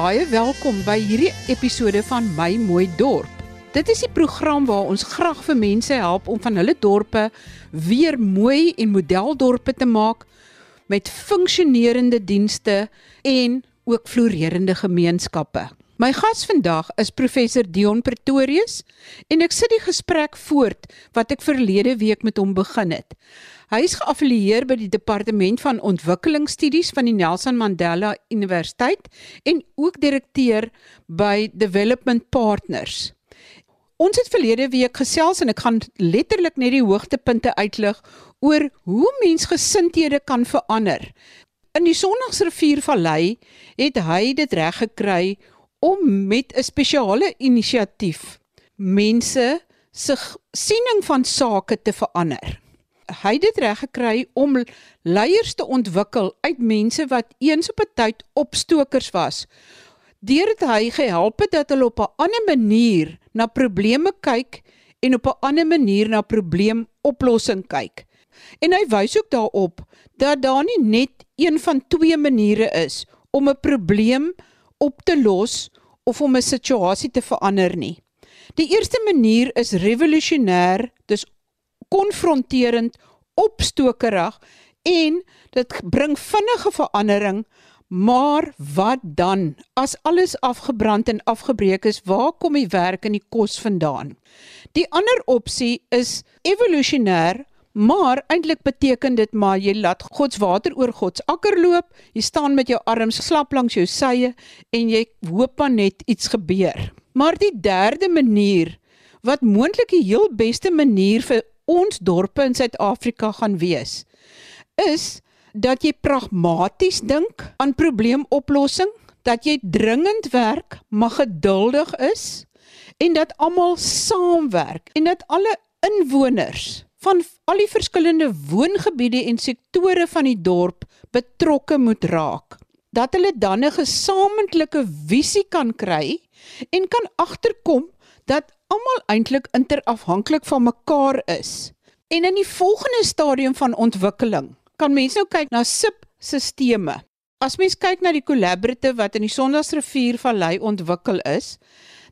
baie welkom by hierdie episode van My Mooi Dorp. Dit is die program waar ons graag vir mense help om van hulle dorpe weer mooi en modeldorpe te maak met funksionerende dienste en ook floreerende gemeenskappe. My gas vandag is professor Dion Pretorius en ek sit die gesprek voort wat ek verlede week met hom begin het. Hy is geaffilieer by die departement van ontwikkelingsstudies van die Nelson Mandela Universiteit en ook direkteur by Development Partners. Ons het verlede week gesels en ek gaan letterlik net die hoogtepunte uitlig oor hoe mensgesindhede kan verander. In die Sondagsriviervallei het hy dit reg gekry om met 'n spesiale inisiatief mense se siening van sake te verander. Hy dit reg gekry om leiers te ontwikkel uit mense wat eens op 'n tyd opstokers was. Deurdat hy gehelp het dat hulle op 'n ander manier na probleme kyk en op 'n ander manier na probleemoplossing kyk. En hy wys ook daarop dat daar nie net een van twee maniere is om 'n probleem op te los of om 'n situasie te verander nie. Die eerste manier is revolusionêr, dis konfronterend, opstokerig en dit bring vinnige verandering. Maar wat dan as alles afgebrand en afgebreek is? Waar kom die werk en die kos vandaan? Die ander opsie is evolusionêr, Maar eintlik beteken dit maar jy laat God se water oor God se akker loop. Jy staan met jou arms slap langs jou sye en jy hoop dan net iets gebeur. Maar die derde manier wat moontlik die heel beste manier vir ons dorpe in Suid-Afrika gaan wees, is dat jy pragmaties dink aan probleemoplossing, dat jy dringend werk, maar geduldig is en dat almal saamwerk en dat alle inwoners van al die verskillende woongebiede en sektore van die dorp betrokke moet raak. Dat hulle dan 'n gesamentlike visie kan kry en kan agterkom dat almal eintlik interafhanklik van mekaar is. En in die volgende stadium van ontwikkeling kan mense nou kyk na subsisteme. As mens kyk na die collaborative wat in die Sondagsrivier Vallei ontwikkel is,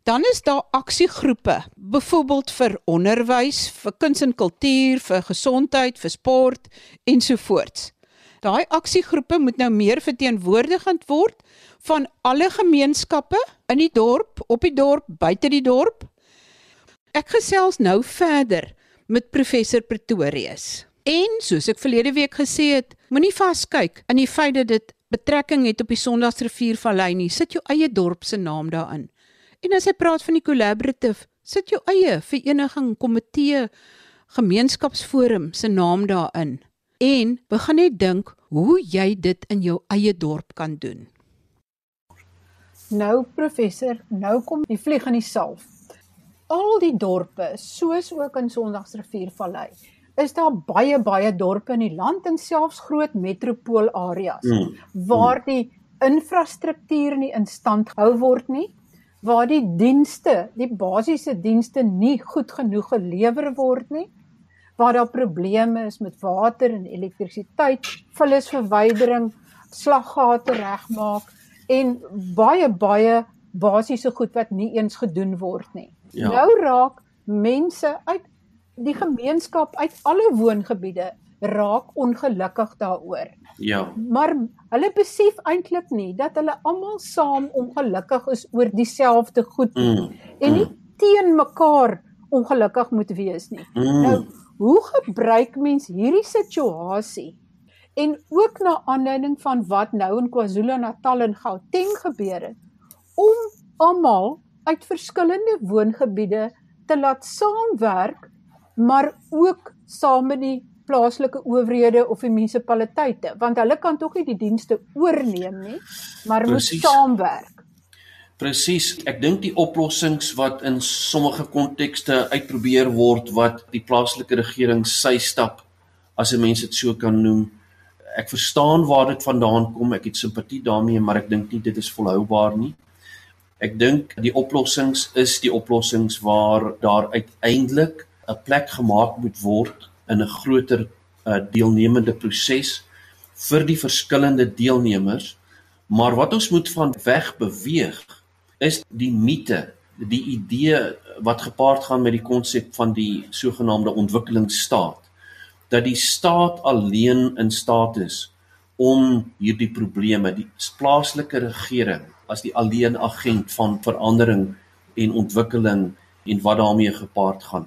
Dan is daar aksiegroepe, byvoorbeeld vir onderwys, vir kuns en kultuur, vir gesondheid, vir sport ensovoorts. Daai aksiegroepe moet nou meer verteenwoordigend word van alle gemeenskappe in die dorp, op die dorp, buite die dorp. Ek gesels nou verder met professor Pretorius. En soos ek verlede week gesê het, moenie vaskyk in die feit dat dit betrekking het op die Sondagsriviervallei nie. Sit jou eie dorp se naam daarin. En as jy praat van die collaborative, sit jou eie vereniging, komitee, gemeenskapsforum se naam daarin en begin net dink hoe jy dit in jou eie dorp kan doen. Nou professor, nou kom die vlieg in die salf. Al die dorpe, soos ook in Sondagsriviervallei, is daar baie baie dorpe in die land en selfs groot metropoolareas mm. waar die infrastruktuur nie in stand gehou word nie waar die dienste, die basiese dienste nie goed genoeg gelewer word nie, waar daar probleme is met water en elektrisiteit, vullisverwydering, slaggate regmaak en baie baie basiese goed wat nie eens gedoen word nie. Ja. Nou raak mense uit die gemeenskap uit alle woongebiede raak ongelukkig daaroor. Ja. Maar hulle besef eintlik nie dat hulle almal saam ongelukkig is oor dieselfde goed mm. en nie mm. teen mekaar ongelukkig moet wees nie. Mm. Nou, hoe gebruik mens hierdie situasie en ook na aanleiding van wat nou in KwaZulu-Natal en Gauteng gebeur het om almal uit verskillende woongebiede te laat saamwerk maar ook saam met die plaaslike owerhede of die munisipaliteite want hulle kan tog nie die dienste oorneem nie maar Precies. moet saamwerk. Presies, ek dink die oplossings wat in sommige kontekste uitprobeer word wat die plaaslike regering sy stap as 'n mens dit so kan noem. Ek verstaan waar dit vandaan kom, ek het simpatie daarmee, maar ek dink nie dit is volhoubaar nie. Ek dink die oplossings is die oplossings waar daar uiteindelik 'n plek gemaak moet word in 'n groter uh, deelnemende proses vir die verskillende deelnemers. Maar wat ons moet van weg beweeg is die mite, die idee wat gepaard gaan met die konsep van die sogenaamde ontwikkelingsstaat. Dat die staat alleen in staat is om hierdie probleme die plaaslike regering as die alleen agent van verandering en ontwikkeling en wat daarmee gepaard gaan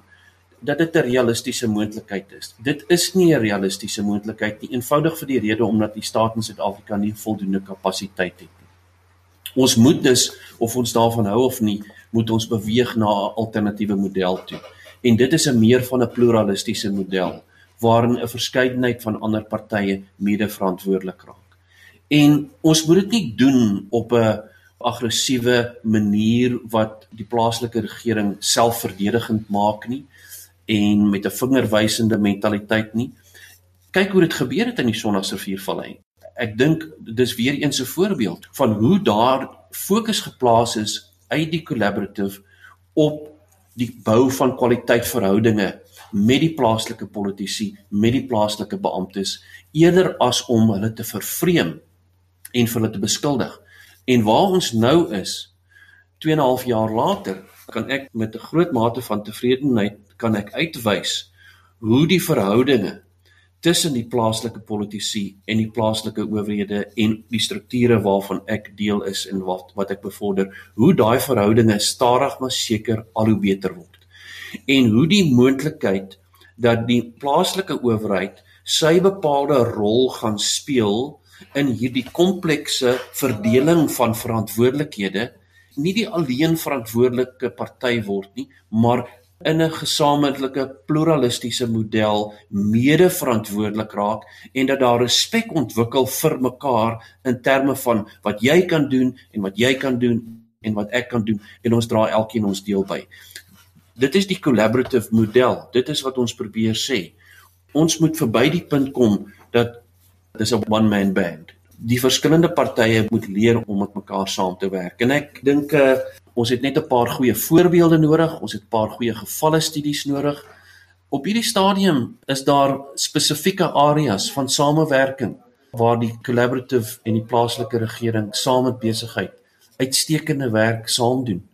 dat dit 'n realistiese moontlikheid is. Dit is nie 'n realistiese moontlikheid nie, eenvoudig vir die rede omdat die staat in Suid-Afrika nie voldoende kapasiteit het nie. Ons moet dus of ons daarvan hou of nie, moet ons beweeg na 'n alternatiewe model toe. En dit is 'n meer van 'n pluralistiese model waarin 'n verskeidenheid van ander partye mede-verantwoordelik raak. En ons moet dit nie doen op 'n aggressiewe manier wat die plaaslike regering selfverdedigend maak nie en met 'n vingerwysende mentaliteit nie. Kyk hoe dit gebeur het in die Sondagsriviervallei. Ek dink dis weer eens 'n voorbeeld van hoe daar fokus geplaas is uit die collaborative op die bou van kwaliteitverhoudinge met die plaaslike politici, met die plaaslike beamptes eerder as om hulle te vervreem en vir hulle te beskuldig. En waar ons nou is 2 en 'n half jaar later, kan ek met 'n groot mate van tevredenheid kan ek uitwys hoe die verhoudinge tussen die plaaslike politici en die plaaslike owerhede en die strukture waarvan ek deel is en wat wat ek bevorder, hoe daai verhoudinge stadig maar seker al hoe beter word en hoe die moontlikheid dat die plaaslike owerheid sy bepaalde rol gaan speel in hierdie komplekse verdeling van verantwoordelikhede nie die alleen verantwoordelike party word nie maar in 'n gesamentlike pluralistiese model mede verantwoordelik raak en dat daar respek ontwikkel vir mekaar in terme van wat jy kan doen en wat jy kan doen en wat ek kan doen. En ons dra elkeen ons deel by dit is die collaborative model. Dit is wat ons probeer sê. Ons moet verby die punt kom dat dis 'n one man band. Die verskillende partye moet leer om met mekaar saam te werk. En ek dink uh, ons het net 'n paar goeie voorbeelde nodig. Ons het 'n paar goeie gevalle studies nodig. Op hierdie stadium is daar spesifieke areas van samewerking waar die collaborative en die plaaslike regering saam met besigheid uitstekende werk saam doen.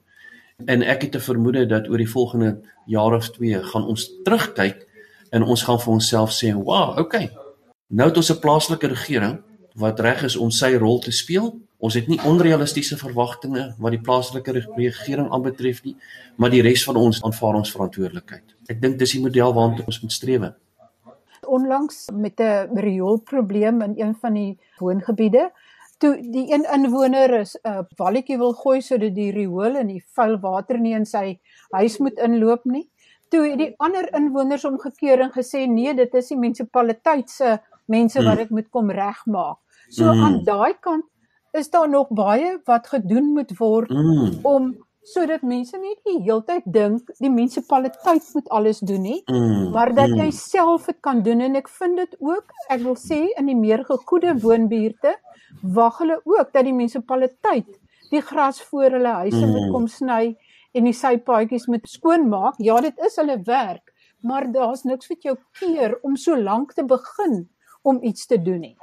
En ek het 'n vermoede dat oor die volgende jaar of 2 gaan ons terugkyk en ons gaan vir onsself sê, "Wow, okay. Nou het ons 'n plaaslike regering wat reg is om sy rol te speel. Ons het nie onrealistiese verwagtinge wat die plaaslike regering aanbetref nie, maar die res van ons aanvaar ons verantwoordelikheid." Ek dink dis die model waarna ons moet streef. Onlangs met 'n rioolprobleem in een van die woongebiede toe die een inwoner is 'n uh, walletjie wil gooi sodat die riool en die vuil water nie in sy huis moet inloop nie. Toe het die ander inwoners omgekeer en gesê nee, dit is die munisipaliteit se mense wat mm. dit moet kom regmaak. So mm. aan daai kant is daar nog baie wat gedoen moet word mm. om sodat mense nie die heeltyd dink die munisipaliteit moet alles doen nie, mm. maar dat jy mm. self dit kan doen en ek vind dit ook, ek wil sê in die meer gegoede woonbuurte wag hulle ook dat die munisipaliteit die gras voor hulle huise mm. moet kom sny en die sypaadjies moet skoonmaak. Ja, dit is hulle werk, maar daar's niks wat jou keer om so lank te begin om iets te doen nie.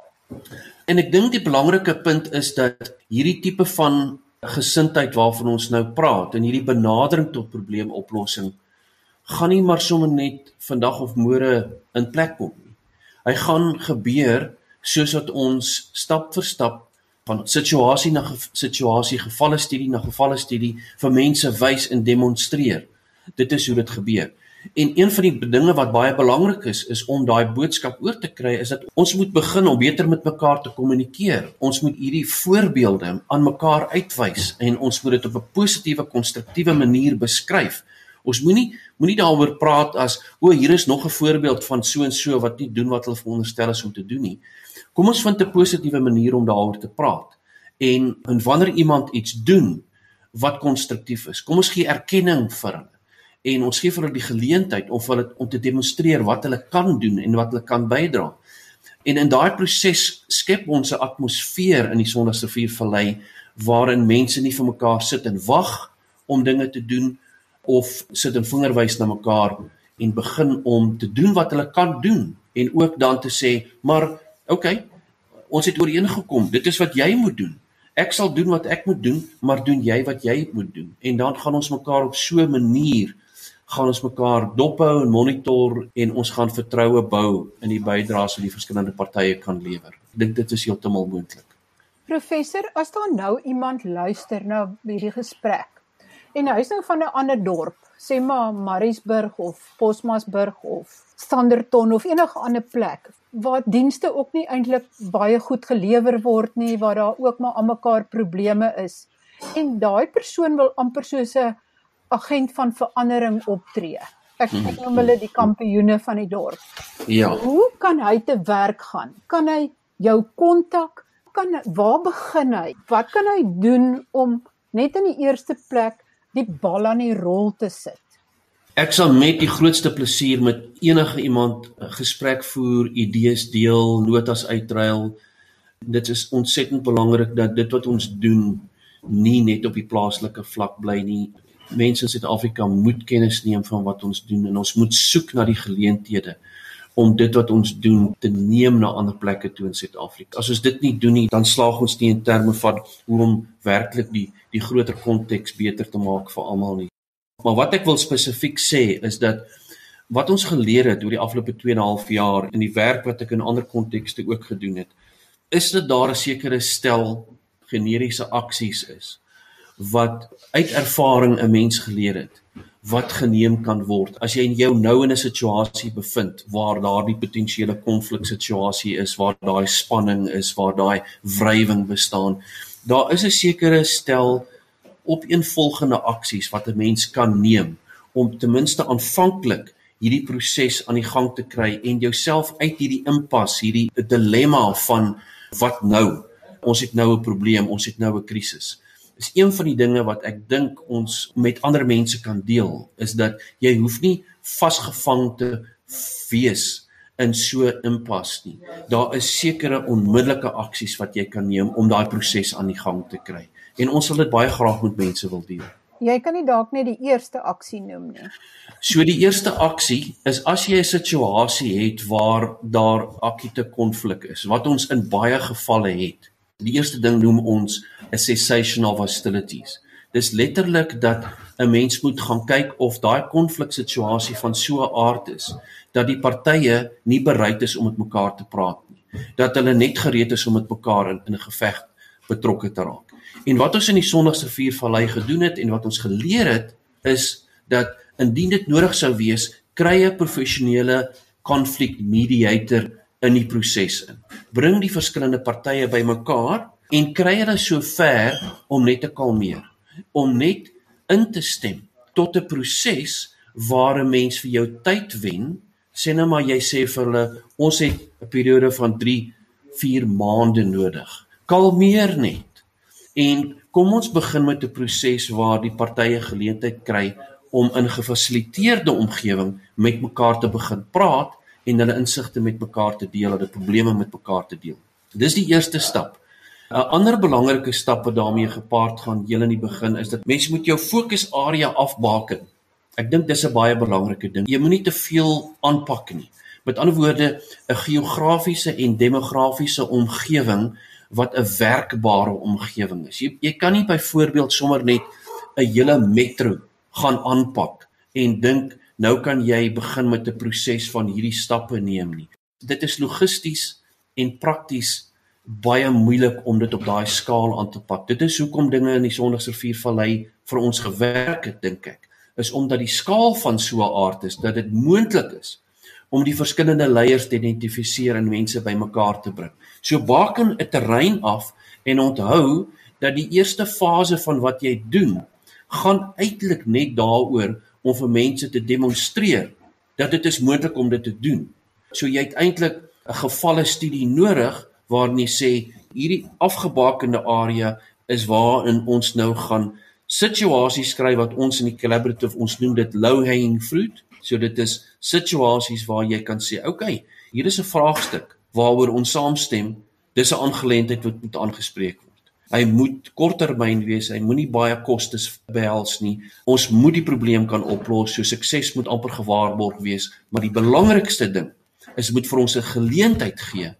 En ek dink die belangrike punt is dat hierdie tipe van gesindheid waarvan ons nou praat en hierdie benadering tot probleemoplossing gaan nie maar sommer net vandag of môre in plek kom nie. Hy gaan gebeur soos wat ons stap vir stap van situasie na situasie, gevalle studie na gevalle studie vir mense wys en demonstreer. Dit is hoe dit gebeur. En een van die dinge wat baie belangrik is, is om daai boodskap oor te kry is dat ons moet begin om beter met mekaar te kommunikeer. Ons moet hierdie voorbeelde aan mekaar uitwys en ons moet dit op 'n positiewe, konstruktiewe manier beskryf. Ons moenie moenie daaroor praat as o, hier is nog 'n voorbeeld van so en so wat nie doen wat hulle veronderstel is om te doen nie. Kom ons vind 'n positiewe manier om daaroor te praat. En en wanneer iemand iets doen wat konstruktief is, kom ons gee erkenning vir hulle. En ons gee vir hulle die geleentheid of hulle om te demonstreer wat hulle kan doen en wat hulle kan bydra. En in daai proses skep ons 'n atmosfeer in die Sondagsriviervallei waarin mense nie vir mekaar sit en wag om dinge te doen of sit en vingerwys na mekaar en begin om te doen wat hulle kan doen en ook dan te sê maar OK, ons het ooreengekom. Dit is wat jy moet doen. Ek sal doen wat ek moet doen, maar doen jy wat jy moet doen. En dan gaan ons mekaar op so 'n manier gaan ons mekaar dophou en monitor en ons gaan vertroue bou in die bydraes wat die verskillende partye kan lewer. Ek dink dit is heeltemal moontlik. Professor, as daar nou iemand luister na hierdie gesprek en hy is nou van 'n ander dorp, sê maar Mariesburg of Posmasburg of Standerton of enige ander plek waar dienste ook nie eintlik baie goed gelewer word nie, waar daar ook maar aan mekaar probleme is. En daai persoon wil amper soos 'n agent van verandering optree. Ek Mhm. noem hulle die kampioene van die dorp. Ja. Hoe kan hy te werk gaan? Kan hy jou kontak? Kan waar begin hy? Wat kan hy doen om net in die eerste plek die bal aan die rol te sit? Ek sal met die grootste plesier met enige iemand gesprek voer, idees deel, notas uitruil. Dit is ontsettend belangrik dat dit wat ons doen nie net op die plaaslike vlak bly nie. Mense in Suid-Afrika moet kennis neem van wat ons doen en ons moet soek na die geleenthede om dit wat ons doen te neem na ander plekke toe in Suid-Afrika. As ons dit nie doen nie, dan slaag ons nie in terme van hoe om werklik die die groter konteks beter te maak vir almal nie. Maar wat ek wil spesifiek sê is dat wat ons geleer het oor die afgelope 2 en 'n half jaar in die werk wat ek in ander kontekste ook gedoen het, is dat daar 'n sekere stel generiese aksies is wat uit ervaring 'n mens geleer het wat geneem kan word as jy in jou nou in 'n situasie bevind waar daardie potensiële konflik situasie is waar daai spanning is waar daai wrywing bestaan daar is 'n sekere stel opeenvolgende aksies wat 'n mens kan neem om ten minste aanvanklik hierdie proses aan die gang te kry en jouself uit hierdie impas, hierdie dilemma van wat nou? Ons het nou 'n probleem, ons het nou 'n krisis. Is een van die dinge wat ek dink ons met ander mense kan deel, is dat jy hoef nie vasgevang te wees in so impas nie. Daar is sekere onmiddellike aksies wat jy kan neem om daai proses aan die gang te kry. En ons sal dit baie graag met mense wil deel. Jy kan nie dalk net die eerste aksie noem nie. So die eerste aksie is as jy 'n situasie het waar daar akute konflik is, wat ons in baie gevalle het. Die eerste ding noem ons 'n cessation of hostilities. Dis letterlik dat 'n mens moet gaan kyk of daai konfliksituasie van so 'n aard is dat die partye nie bereid is om met mekaar te praat nie. Dat hulle net gereed is om met mekaar in, in 'n geveg betrokke te raak. En wat ons in die Sondagse Viervallei gedoen het en wat ons geleer het is dat indien dit nodig sou wees, kry 'n professionele konflik mediator in die proses in. Bring die verskillende partye bymekaar en kry hulle so ver om net te kalmeer, om net in te stem tot 'n proses waar 'n mens vir jou tyd wen. Sê nou maar jy sê vir hulle ons het 'n periode van 3 4 maande nodig. Kalmeer net. En kom ons begin met 'n proses waar die partye geleentheid kry om in gefasiliteerde omgewing met mekaar te begin praat en hulle insigte met mekaar te deel, hulle probleme met mekaar te deel. Dis die eerste stap. 'n Ander belangrike stap wat daarmee gepaard gaan heel in die begin is dat mense moet jou fokusarea afbaken. Ek dink dis 'n baie belangrike ding. Jy moenie te veel aanpak nie. Met ander woorde, 'n geografiese en demografiese omgewing wat 'n werkbare omgewing is. Jy jy kan nie byvoorbeeld sommer net 'n hele metro gaan aanpak en dink nou kan jy begin met 'n proses van hierdie stappe neem nie. Dit is logisties en prakties baie moeilik om dit op daai skaal aan te pak. Dit is hoekom dinge in die Sondagsriviervallei vir ons gewerk het, dink ek, is omdat die skaal van so 'n aard is dat dit moontlik is om die verskillende leiers te identifiseer en mense bymekaar te bring. So baken 'n terrein af en onthou dat die eerste fase van wat jy doen gaan eintlik net daaroor om vir mense te demonstreer dat dit is moontlik om dit te doen. So jy het eintlik 'n gevalle studie nodig waarin jy sê hierdie afgebakende area is waarin ons nou gaan situasies skryf wat ons in die collaborative ons noem dit low hanging fruit. So dit is situasies waar jy kan sê, "Oké, okay, hier is 'n vraagstuk waaroor ons saamstem. Dis 'n aangeleentheid wat moet aangespreek word." Hy moet korttermyn wees, hy moenie baie kostes behels nie. Ons moet die probleem kan oplos, so sukses moet amper gewaarborg wees, maar die belangrikste ding is moet vir ons 'n geleentheid gee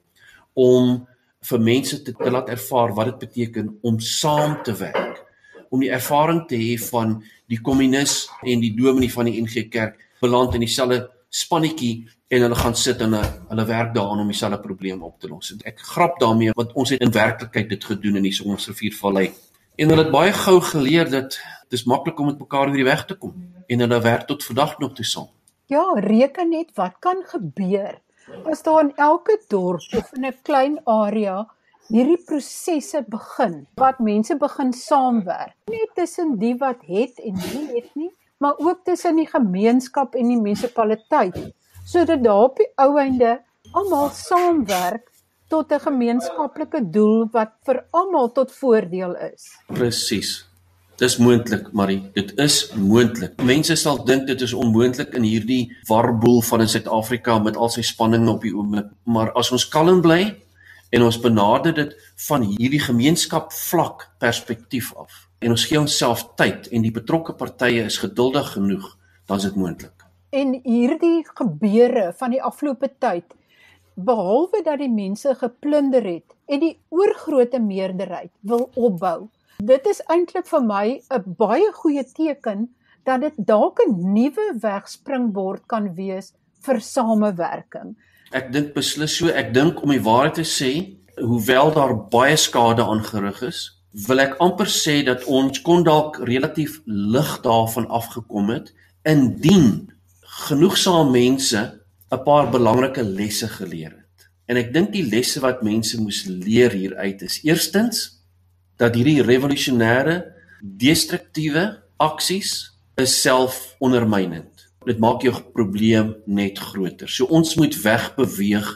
om vir mense te, te laat ervaar wat dit beteken om saam te werk. Om die ervaring te hê van die kommunis en die dominee van die NG Kerk beland in dieselfde spannetjie en hulle gaan sit en hulle werk daaraan om dieselfde probleem op te los. Ek grap daarmee want ons het in werklikheid dit gedoen in die Sondersriviervallei. En hulle het baie gou geleer dat dis maklik om met mekaar oor die weg te kom en hulle werk tot vandag nog toe saam. Ja, reken net wat kan gebeur as daar in elke dorp of in 'n klein area hierdie prosesse begin wat mense begin saamwerk net tussen die wat het en nie het nie maar ook tussen die gemeenskap en die munisipaliteit sodat daar op die ou einde almal saamwerk tot 'n gemeenskaplike doel wat vir almal tot voordeel is. Presies. Dis moontlik, Marie. Dit is moontlik. Mense sal dink dit is onmoontlik in hierdie warboel van in Suid-Afrika met al sy spanning op die oomblik, maar as ons kalm bly en ons benader dit van hierdie gemeenskap vlak perspektief af en ons gee onsself tyd en die betrokke partye is geduldig genoeg, dan is dit moontlik. En hierdie gebeure van die afgelope tyd behalwe dat die mense geplunder het en die oorgrootste meerderheid wil opbou. Dit is eintlik vir my 'n baie goeie teken dat dit dalk 'n nuwe wegspringbord kan wees vir samewerking. Ek dink beslis so. Ek dink om die waarheid te sê, hoewel daar baie skade aangerig is, wil ek amper sê dat ons kon dalk relatief lig daarvan afgekom het indien genoegsame mense 'n paar belangrike lesse geleer het. En ek dink die lesse wat mense moes leer hieruit is eerstens dat hierdie revolusionêre destruktiewe aksies is selfondermynend. Dit maak jou probleem net groter. So ons moet wegbeweeg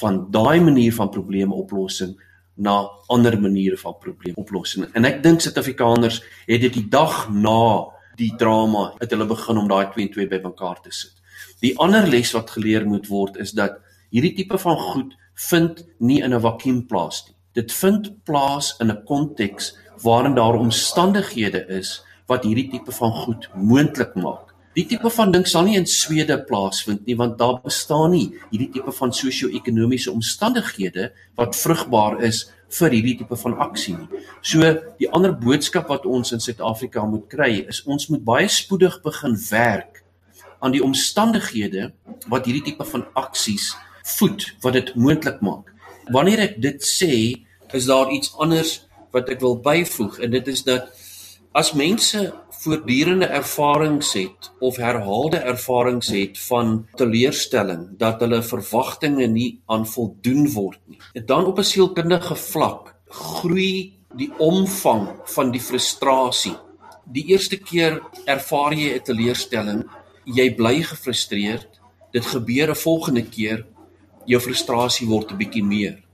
van daai manier van probleemoplossing na ander maniere van probleemoplossing. En ek dink Suid-Afrikaners het dit die dag na die drama het hulle begin om daai 2 en 2 bymekaar te sit. Die ander les wat geleer moet word is dat hierdie tipe van goed vind nie in 'n vakuum plaas nie. Dit vind plaas in 'n konteks waarin daar omstandighede is wat hierdie tipe van goed moontlik maak. Die tipe van ding sal nie in Swede plaasvind nie want daar bestaan nie hierdie tipe van sosio-ekonomiese omstandighede wat vrugbaar is vir hierdie tipe van aksie nie. So die ander boodskap wat ons in Suid-Afrika moet kry is ons moet baie spoedig begin werk aan die omstandighede wat hierdie tipe van aksies voed wat dit moontlik maak. Wanneer ek dit sê, is daar iets anders wat ek wil byvoeg en dit is dat as mense voortdurende ervarings het of herhaalde ervarings het van teleurstelling dat hulle verwagtinge nie aan voldoen word nie, dan op 'n sielkundige vlak groei die omvang van die frustrasie. Die eerste keer ervaar jy 'n teleurstelling jy bly gefrustreerd. Dit gebeur 'n volgende keer jou frustrasie word 'n bietjie meer.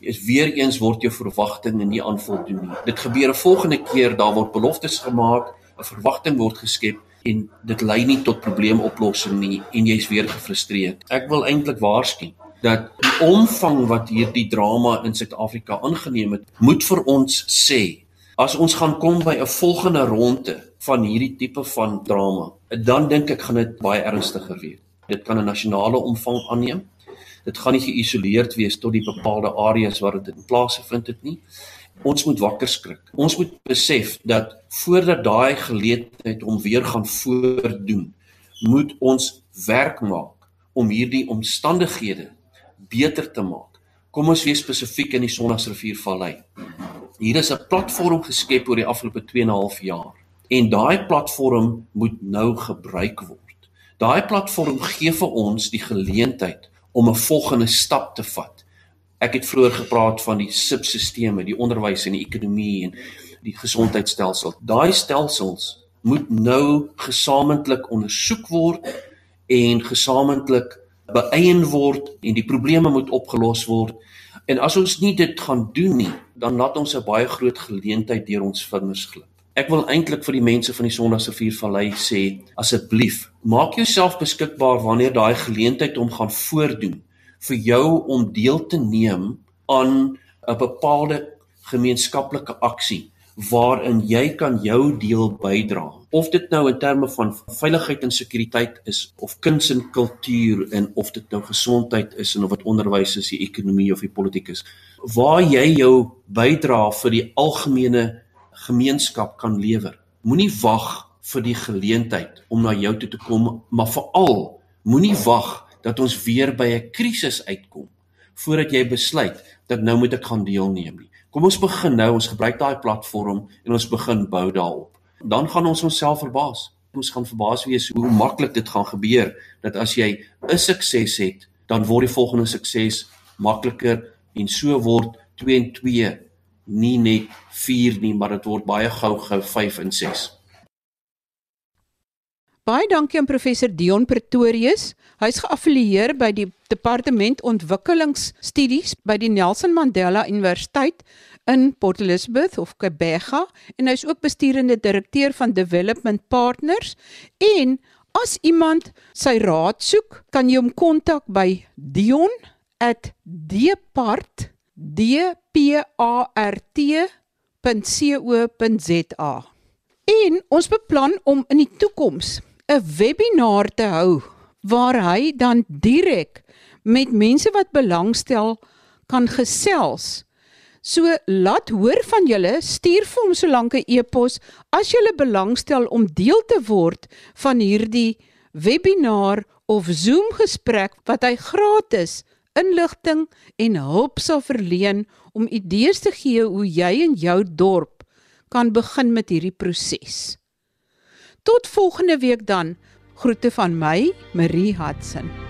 Is weer eens word jou verwagtinge nie aanvoldoen nie. Dit gebeur 'n volgende keer daar word beloftes gemaak, 'n verwagting word geskep en dit lei nie tot probleemoplossing nie en jy's weer gefrustreerd. Ek wil eintlik waarsku dat die omvang wat hierdie drama in Suid-Afrika aangeneem het, moet vir ons sê as ons gaan kom by 'n volgende ronde van hierdie tipe van drama, dan dink ek gaan dit baie ernstiger wees. Dit kan 'n nasionale omvang aanneem. Dit gaan nie geïsoleerd wees tot die bepaalde areas waar dit in plaas vind dit nie. Ons moet wakker skrik. Ons moet besef dat voordat daai geleentheid om weer gaan voordoen, moet ons werk maak om hierdie omstandighede beter te maak. Kom ons wees spesifiek in die Sondagsriviervallei. Hier is 'n platform geskep oor die afgelope 2 en 'n half jaar en daai platform moet nou gebruik word. Daai platform gee vir ons die geleentheid om 'n volgende stap te vat. Ek het vroeër gepraat van die subsisteme, die onderwys en die ekonomie en die gesondheidstelsel. Daai stelsels moet nou gesamentlik ondersoek word en gesamentlik beëien word en die probleme moet opgelos word. En as ons nie dit gaan doen nie, dan laat ons 'n baie groot geleentheid deur ons vingers glip. Ek wil eintlik vir die mense van die Sondagsriviervallei sê, asseblief, maak jouself beskikbaar wanneer daai geleentheid om gaan voordoen vir jou om deel te neem aan 'n bepaalde gemeenskaplike aksie waarin jy kan jou deel bydra of dit nou in terme van veiligheid en sekuriteit is of kuns en kultuur en of dit nou gesondheid is en of dit onderwys is, die ekonomie of die politiek is. Waar jy jou bydra vir die algemene gemeenskap kan lewer. Moenie wag vir die geleentheid om na jou toe te kom, maar veral moenie wag dat ons weer by 'n krisis uitkom voordat jy besluit dat nou moet ek gaan deelneem nie. Kom ons begin nou, ons gebruik daai platform en ons begin bou daarop. Dan gaan ons onsself verbaas. Ons gaan verbaas wees hoe maklik dit gaan gebeur dat as jy 'n sukses het, dan word die volgende sukses makliker en so word 2 en 2 nie net 4 nie, maar dit word baie gou gou 5 en 6. Baie dankie aan professor Dion Pretorius. Hy's geaffilieer by die Departement Ontwikkelingsstudies by die Nelson Mandela Universiteit in Port Elizabeth of Quebec en hy's ook besturende direkteur van Development Partners en as iemand sy raad soek, kan jy hom kontak by dion@depart dpart.co.za. En ons beplan om in die toekoms 'n webinar te hou waar hy dan direk met mense wat belangstel kan gesels. So laat hoor van julle, stuur vir hom solank 'n e-pos as jy belangstel om deel te word van hierdie webinar of Zoom gesprek wat hy gratis inligting en hulp sal verleen om idees te gee hoe jy in jou dorp kan begin met hierdie proses. Tot volgende week dan. Groete van my, Marie Hudson.